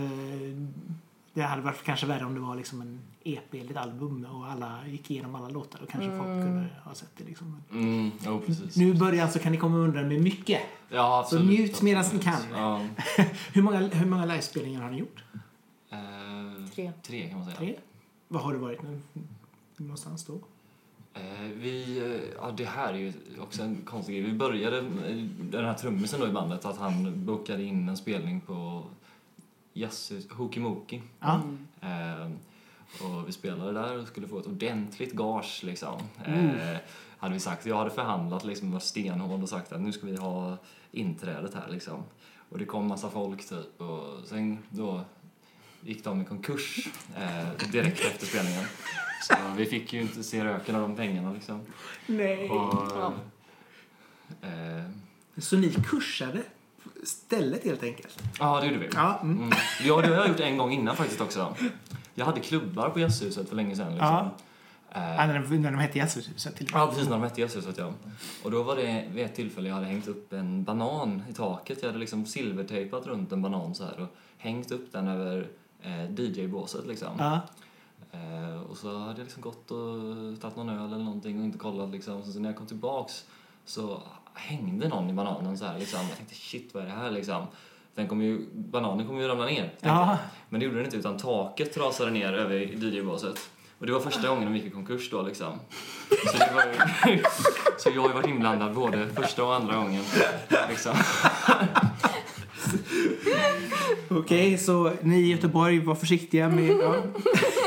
det hade varit kanske värre om det var liksom en EP eller ett album och alla gick igenom alla låtar. Då kanske folk kunde ha sett det liksom. Mm, precis. Nu i början så kan ni komma undan med mycket. Ja, Så absolut. njut medan ni kan. Ja. Hur många, hur många livespelningar har ni gjort? Eh, Tre. Tre kan man säga. Tre? Vad har det varit nu? Någonstans då? Eh, vi, eh, ja, det här är ju också en konstig grej. Vi började, den här trummisen då i bandet, att han bokade in en spelning på jazzhus, Hokimoki. Ja. Eh, och vi spelade där och skulle få ett ordentligt gage liksom. Eh, hade vi sagt. Jag hade förhandlat liksom, var stenhård och sagt att nu ska vi ha inträdet här liksom. Och det kom massa folk typ och sen då gick de i konkurs eh, direkt efter spelningen. Så vi fick ju inte se röken av de pengarna liksom. Nej. Och, Ja. eh, Så ni kursade stället helt enkelt? ja, det gjorde vi. Ja. Mm. Mm. Ja, det har jag gjort en gång innan faktiskt också. Jag hade klubbar på Jazzhuset för länge sedan. Liksom. Ja. Eh, Ja, när, de, när de hette Jazzhuset till. Ja, precis när de hette Jazzhuset, ja. Och då var det vid ett tillfälle jag hade hängt upp en banan i taket. Jag hade liksom silvertejpat runt en banan så här och hängt upp den över eh, DJ-båset liksom. Ja. Eh, och så hade jag liksom gått och tagit någon öl eller någonting och inte kollat liksom. Så när jag kom tillbaks så hängde någon i bananen så här liksom. Jag tänkte shit vad är det här liksom? Den kommer ju, bananen kommer ju ramla ner. Ja. Men det gjorde den inte utan taket rasade ner över DJ-båset. Och det var första gången de gick i konkurs då liksom. Så, ju, så jag har ju varit inblandad både första och andra gången. Liksom. Okej, så ni i Göteborg var försiktiga med... Ja.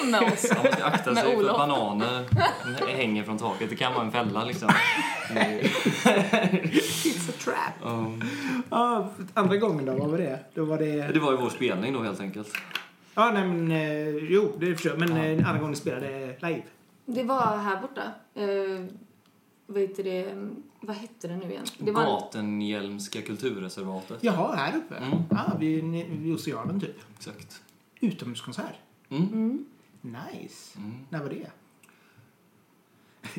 Med oss. Man måste akta Med sig för bananer hänger från taket. Det kan vara en fälla liksom. It's a trap. Ja. Ja, andra gången då, vad var det? Då var det... Det var ju vår spelning då helt enkelt. Ja, nej men... Eh, jo, det förstår jag. Men eh, andra gången ni spelade live. Det var här borta. Uh, vad heter det? Vad hette det nu igen? Det var Gatenhjälmska kulturreservatet. Jaha, här uppe? Mm. Ja, vid, vid Oceanen typ. Exakt. Utomhuskonsert. Mm. Nice. Mm. När var det?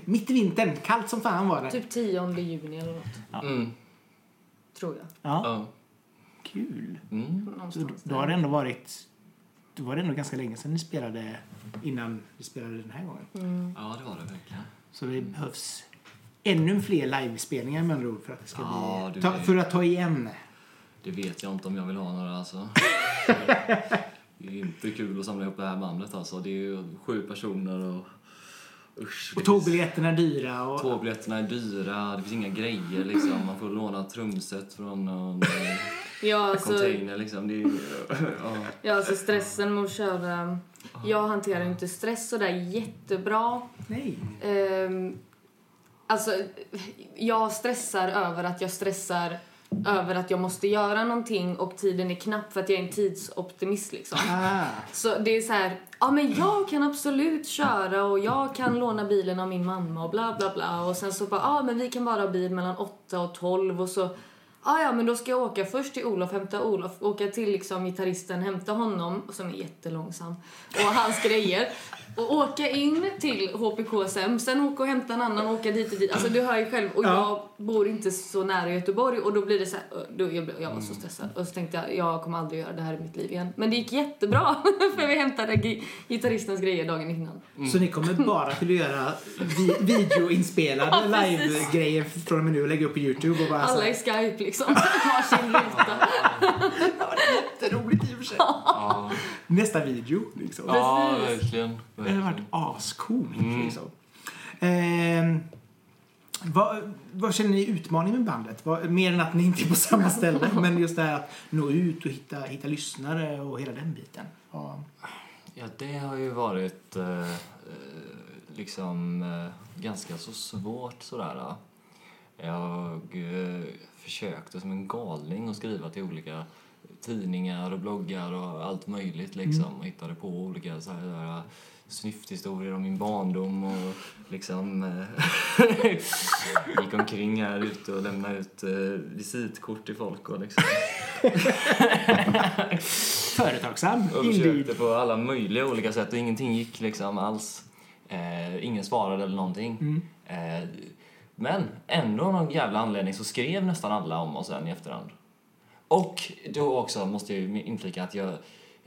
Mitt i vintern. Kallt som fan var det. typ 10 juni eller något, Mm. tror jag. Ja, Ja. kul. Mm. Så då har det ändå varit... Då var det ändå ganska länge sedan ni spelade innan vi spelade den här gången. Mm. ja, det var det verkligen. Så det behövs ännu fler livespelningar med andra ord för att det ska Ja, bli... Ta, för att ta igen. Det vet jag inte om jag vill ha några alltså. Det är inte kul att samla ihop det här bandet alltså. Det är ju sju personer och... Usch. Och tågbiljetterna är dyra och... Tågbiljetterna är dyra, det finns inga grejer liksom. Man får låna trumset från någon eh, Ja, alltså, container liksom. Det är, ja. ja, alltså stressen med att köra... Jag hanterar inte stress sådär jättebra. Nej. Ehm, alltså, jag stressar över att jag stressar över att jag måste göra någonting och tiden är knapp för att jag är en tidsoptimist liksom. Ah. Så det är så här, ja men jag kan absolut köra och jag kan låna bilen av min mamma och bla bla bla och sen så bara, ja men vi kan bara ha bil mellan 8 och 12 och så Ja, ja, men då ska jag åka först till Olof, hämta Olof, åka till liksom gitarristen, hämta honom, som är jättelångsam, och hans grejer. Och åka in till HPKSM, sen åka och hämta en annan och åka dit och dit. Alltså du hör ju själv, och Ja. jag bor inte så nära Göteborg och då blir det så här, då, jag, jag var så stressad. Och så tänkte jag, jag kommer aldrig göra det här i mitt liv igen. Men det gick jättebra, för vi hämtade gi- gitarristens grejer dagen innan. Så ni kommer bara till att göra vi videoinspelade Ja, live-grejer från och med nu och lägga upp på Youtube och bara Alla i Skype liksom, varsin ruta. Jätteroligt i och för sig. Ja, Nästa video liksom. ja Precis. verkligen. Det hade varit verkligen. ascoolt Mm. liksom. Ehm, vad, vad känner ni utmaning med bandet? Vad, mer än att ni inte är på samma ställe, men just det här att nå ut och hitta, hitta lyssnare och hela den biten. Ja. Ja, det har ju varit eh, eh, liksom eh, ganska så svårt sådär. då. Jag eh, försökte som en galning att skriva till olika tidningar och bloggar och allt möjligt liksom och hittade på olika så här, där, snyfthistorier om min barndom och liksom eh, gick omkring här ute och lämnade ut eh, visitkort till folk och liksom Företagsam, och försökte på alla möjliga olika sätt och ingenting gick liksom alls. Eh, ingen svarade eller någonting. Mm. Eh, men ändå av någon jävla anledning så skrev nästan alla om oss sen i efterhand. Och då också måste jag ju inflika att jag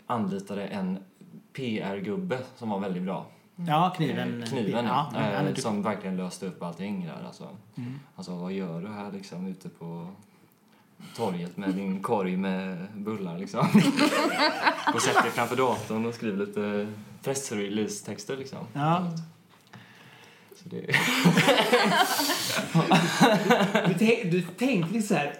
anlitade en PR-gubbe som var väldigt bra. Ja, kniven. Eh, Kniven, ja. ja. Eh, som verkligen löste upp allting där alltså. Mm. Alltså vad gör du här liksom ute på torget med din korg med bullar liksom? och sätter dig framför datorn och skriver lite pressrelease-texter liksom. Ja. Så det, Du, du tänker lite så här.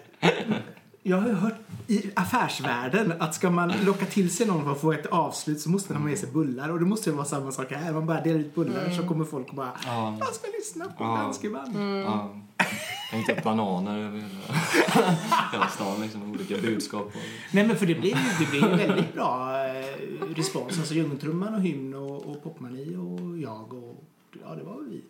Jag har ju hört i affärsvärlden att ska man locka till sig någon för att få ett avslut så måste man ha med sig bullar. Och det måste ju vara samma sak här. Man bara delar ut bullar så kommer folk och bara ja, jag ska lyssna på Ja. danskeband. ja. Hängt upp bananer över hela, hela stan liksom, olika budskap. Och, Nej men för det blir ju det blir ju väldigt bra eh, respons. Alltså Djungeltrumman och Hymn och, och Popmani och jag och ja det var vi.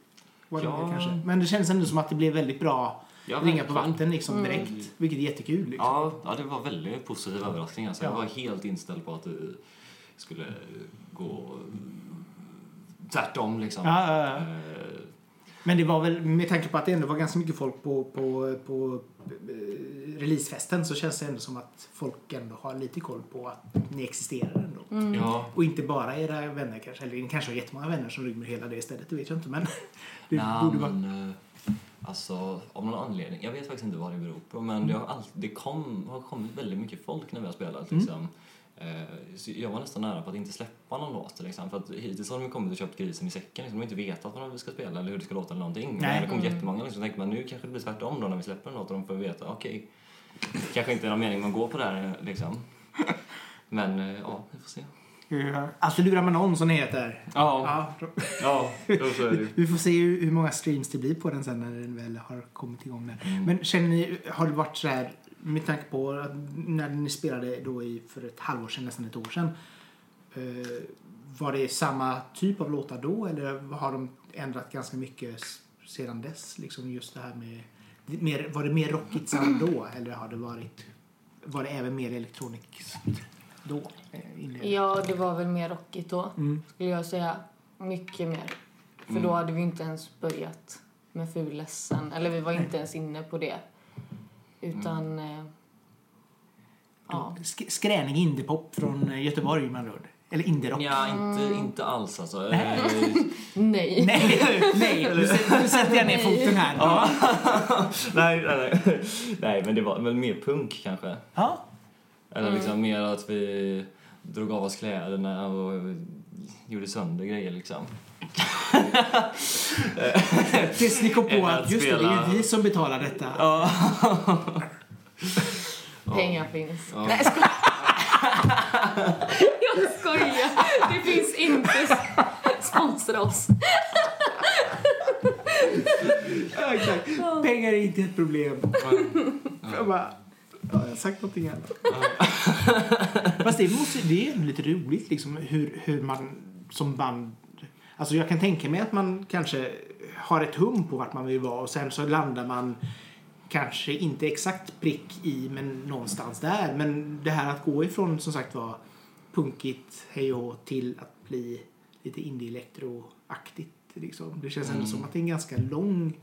Var det Ja. kanske. Men det känns ändå som att det blev väldigt bra Ja, ringa på vatten liksom direkt. Vilket är jättekul liksom. Ja, ja, det var väldigt positiv överraskning. Alltså. Jag Ja. var helt inställd på att det skulle gå tvärtom liksom. Ja, ja, ja. Eh, Men det var väl, med tanke på att det ändå var ganska mycket folk på, på, på eh, releasefesten så känns det ändå som att folk ändå har lite koll på att ni existerar ändå. Ja. Och inte bara era vänner kanske, eller ni kanske har jättemånga vänner som rymmer hela det stället, det vet jag inte men det Nej, borde vara... men, eh, alltså, av någon anledning, jag vet faktiskt inte vad det beror på, men det, har alltid, det kom, har kommit väldigt mycket folk när vi har spelat. Liksom. Eh, så jag var nästan nära på att inte släppa någon låt. Liksom, för att hittills har de kommit och köpt grisen i säcken. Liksom, de har inte vetat vad vi ska spela eller hur det ska låta eller någonting. Men Nej. det har kommit jättemånga. Liksom, så tänker man nu kanske det blir tvärtom då när vi släpper en låt och de får veta, okej, kanske inte är någon mening med att gå på det här liksom. Men eh, ja, vi får se. Ja. Alltid lurar man någon som det heter. Ja, Ja, ja, så är det vi får se hur många streams det blir på den sen när den väl har kommit igång där. Men känner ni, har det varit så här, med tanke på att när ni spelade då i, för ett halvår sedan, nästan ett år sedan. Eh, var det samma typ av låtar då eller har de ändrat ganska mycket sedan dess? Liksom just det här med, mer, var det mer rockigt sound då eller har det varit, var det även mer elektroniskt då? eh? Ja, det var väl mer rockigt då, Mm. skulle jag säga. Mycket mer. För då hade vi inte ens börjat med Ful ledsen. Eller vi var inte ens inne på det. Utan... Eh, ja. Sk- skränig indiepop från eh, Göteborg med andra ord. Eller indierock. Ja, inte, inte alls alltså. Nej. Nej. Nej, nej. Nu sätter, nu sätter jag ner foten här. Ja. nej, nej, nej. nej, men det var väl mer punk kanske. ja. Eller liksom mer att vi drog av oss kläderna och gjorde sönder grejer liksom. Tills ni kom på att att just det, det är vi som betalar detta. Ja. Pengar finns. Ja. Nej, jag skojar. jag skojar. Det finns inte. Sponsra oss. Ja, exakt. Pengar är inte ett problem. Bara, ja, jag har sagt någonting annat. Fast det, måste, det är lite roligt liksom hur, hur man som band... Alltså jag kan tänka mig att man kanske har ett hum på vart man vill vara och sen så landar man kanske inte exakt prick i men någonstans där. Men det här att gå ifrån som sagt var punkigt hej och till att bli lite indie-elektro-aktigt. Liksom. Det känns ändå som att det är en ganska lång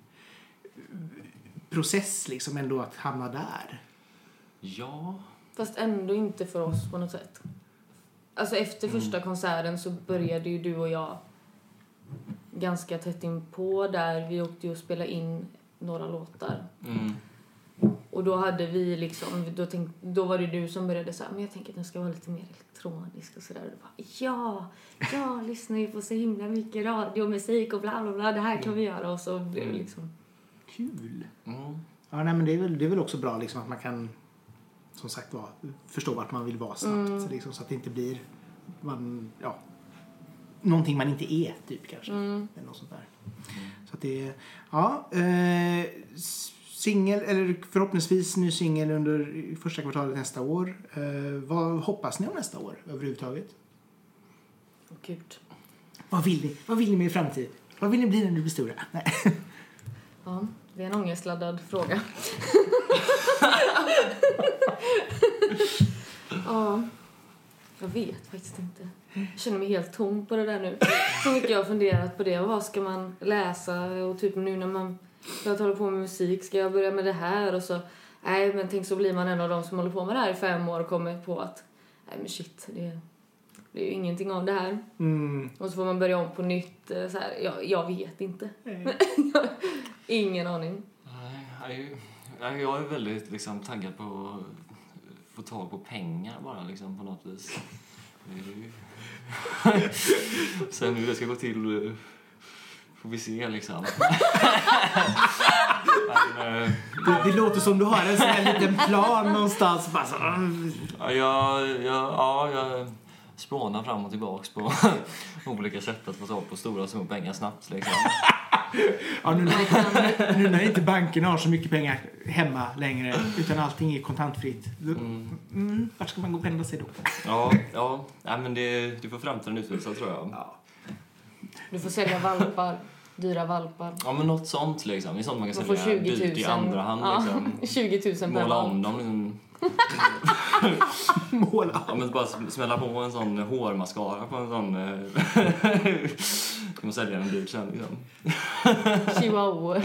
process liksom ändå att hamna där. Ja. Fast ändå inte för oss på något sätt. Alltså efter första konserten så började ju du och jag ganska tätt in på där. Vi åkte ju och spelade in några låtar. Mm. Och då hade vi liksom, då, tänk, då var det du som började säga men jag tänker att den ska vara lite mer elektronisk och sådär. Och du bara, ja, jag lyssnar ju på så himla mycket radiomusik och bla bla bla, det här kan vi göra. Och så blev det liksom, Kul. Mm. Ja, nej, men det är, väl, det är väl också bra liksom, att man kan som sagt var, förstå vart man vill vara snabbt. Liksom, så att det inte blir man, ja, någonting man inte är, typ kanske. Eller något sånt där. Så att det är, ja. Eh, singel, eller förhoppningsvis ny singel under första kvartalet nästa år. Eh, vad hoppas ni om nästa år överhuvudtaget? åh gud. Vad vill ni? Vad vill ni med er framtid? Vad vill ni bli när ni blir stora? Nej. Ja, det är en ångestladdad fråga. ja, jag vet faktiskt inte. Jag känner mig helt tom på det där nu. Så mycket jag har funderat på det. Vad ska man läsa? Och typ nu när man börjar hålla på med musik, ska jag börja med det här? Och så, nej men tänk så blir man en av de som håller på med det här i fem år och kommer på att, nej men shit, det, det är ju ingenting av det här. Mm. Och så får man börja om på nytt. eh, Så här, jag, jag vet inte. Ingen aning. Nej, jag är jag- väldigt liksom, taggad på att få tag på pengar bara liksom, på något vis. Sen hur det ska gå till eh, får vi se liksom. Men, eh, Det, det låter som du har en sån här liten plan någonstans. Bara så, mm. ja, jag, jag, ja, jag spånar fram och tillbaks på olika sätt att få tag på stora summor pengar snabbt. Liksom. ja, nu, när, nu när inte bankerna har så mycket pengar hemma längre utan allting är kontantfritt. Då, mm, vart ska man gå och pendla sig då? Ja, ja. Nej, men det, du får framtiden utvisa tror jag. Ja. Du får sälja valpar. Dyra valpar. Ja, men något sånt liksom. Det är sånt man kan Man får sälja 20 000. dyrt i andra hand ja, liksom. 20 000 per Måla om dem liksom. Måla. Ja, men bara sm- smälla på en sån hårmascara på en sån... eh, kan man sälja den dyrt sen liksom. Chihuahua.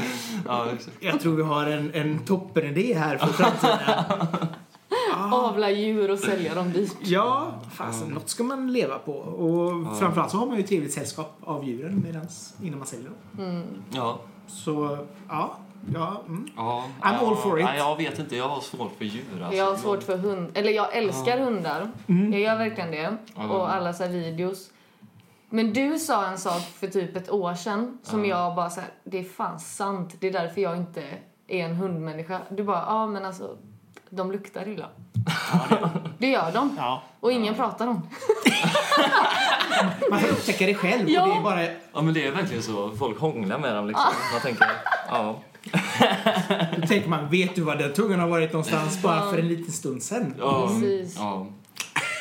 Ja, exakt. Jag tror vi har en, en toppenidé här för framtiden. Ja, avla djur och sälja dem dyrt. Ja, fasen, något ska man leva på. Och framförallt så har man ju trevligt sällskap av djuren medans, innan man säljer dem. Ja. Så, ja. Ja mm. ja. I'm ja, all for it. Nej, jag vet inte, jag har svårt för djur alltså. Jag har svårt för hund. Eller jag älskar hundar. Jag gör verkligen det. Och alla så här videos. Men du sa en sak för typ ett år sedan som jag bara så här, det är fan sant. Det är därför jag inte är en hundmänniska. Du bara, ja men alltså, de luktar illa. det gör de. Ja. Och ingen pratar om det. Man får upptäcka det själv. Ja. Och det är bara, Ja men det är verkligen så, folk hånglar med dem liksom. Man tänker, ja. Då tänker man, vet du var den tungan har varit någonstans bara för en liten stund sedan? Ja. Precis. Ja.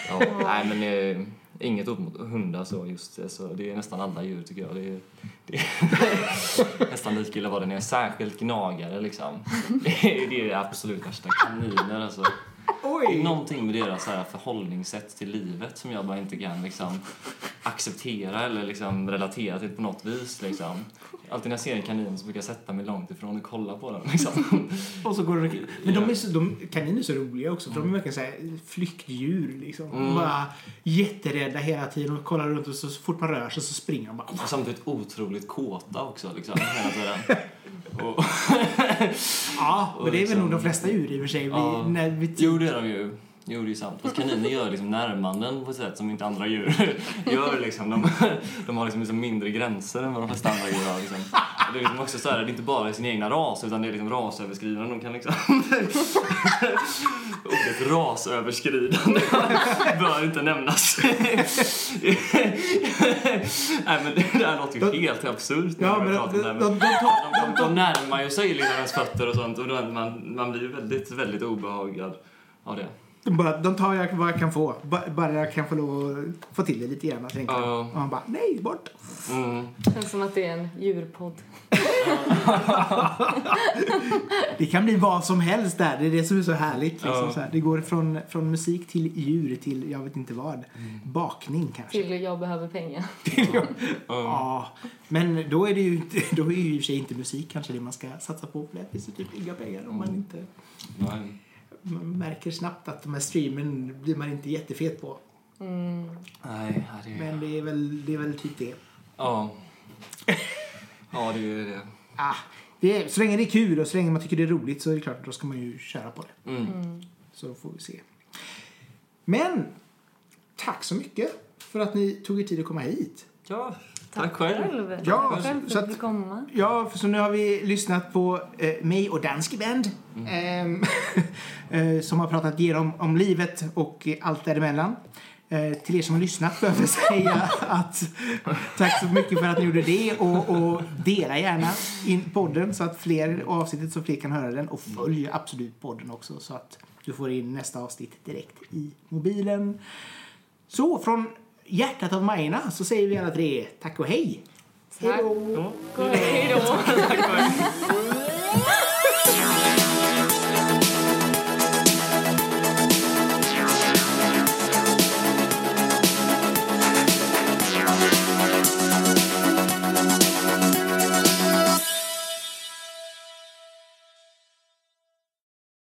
ja. Nej men eh, inget upp mot hundar så just det. Så det är nästan alla djur tycker jag. Det är, det är nästan lika illa vad den är. Särskilt gnagare liksom. Det är det, är det absolut värsta. Kaniner alltså. Oj! någonting med deras här förhållningssätt till livet som jag bara inte kan liksom acceptera eller liksom relatera till på något vis. Liksom. Alltid när jag ser en kanin så brukar jag sätta mig långt ifrån och kolla på den. Liksom. Och så går det, men de, är så, de kaniner är så roliga också för de är verkligen så flyktdjur liksom. Är Bara jätterädda hela tiden och kollar runt och så fort man rör sig så springer de bara. Och samtidigt otroligt kåta också liksom, hela tiden. Och, Ja, men det är väl liksom- nog de flesta djur i och för sig. Vi, Ja. när vi jo, det är de ju. Jo, det är sant. Fast kaniner gör liksom närmanden på ett sätt som inte andra djur gör. Liksom. De, de har liksom, liksom mindre gränser än vad de flesta andra djur har. Liksom. Det är liksom också så här, det är inte bara sin egna ras, utan det är liksom rasöverskridande. De kan liksom... Ordet rasöverskridande bör inte nämnas. Nej, men det där låter ju helt absurt. när Ja, men pratar de, om de, det de, här. de, De, de, de närmar ju sig liksom ens fötter och sånt och man, man blir ju väldigt, väldigt obehagad av det. De, bara, de tar jag vad jag kan få. Ba- Bara jag kan få lov att få till det lite grann. tänker. Ja. Och man bara, nej, bort. Mm. Känns som att det är en djurpodd. Det kan bli vad som helst där. Det är det som är så härligt. Liksom, Ja. så här. Det går från, från musik till djur till jag vet inte vad. Bakning kanske. Till jag behöver pengar. Ja, men då är det ju då är ju i och för sig inte musik kanske det man ska satsa på. För det finns ju typ inga pengar om man inte Nej. Man märker snabbt att de här streamen blir man inte jättefet på. Mm. Nej, det är... Men det är väl, det är väl typ det. Ja. Ja, det är det. Ah, det är, så länge det är kul och så länge man tycker det är roligt så är det klart att då ska man ju köra på det. Mm. Så får vi se. Men tack så mycket för att ni tog er tid att komma hit. Ja, tack själv. Ja, Tack själv så för att att- komma. Ja, för så nu har vi lyssnat på eh, mig och Danske Band ehm, eh, som har pratat igenom om livet och allt däremellan. Eh, till er som har lyssnat behöver jag säga att tack så mycket för att ni gjorde det och, och dela gärna in podden så att fler avsnittet så fler kan höra den och följ absolut podden också så att du får in nästa avsnitt direkt i mobilen. Så från hjärtat av Majorna så säger vi alla tre tack och hej! Hej då! Hej då.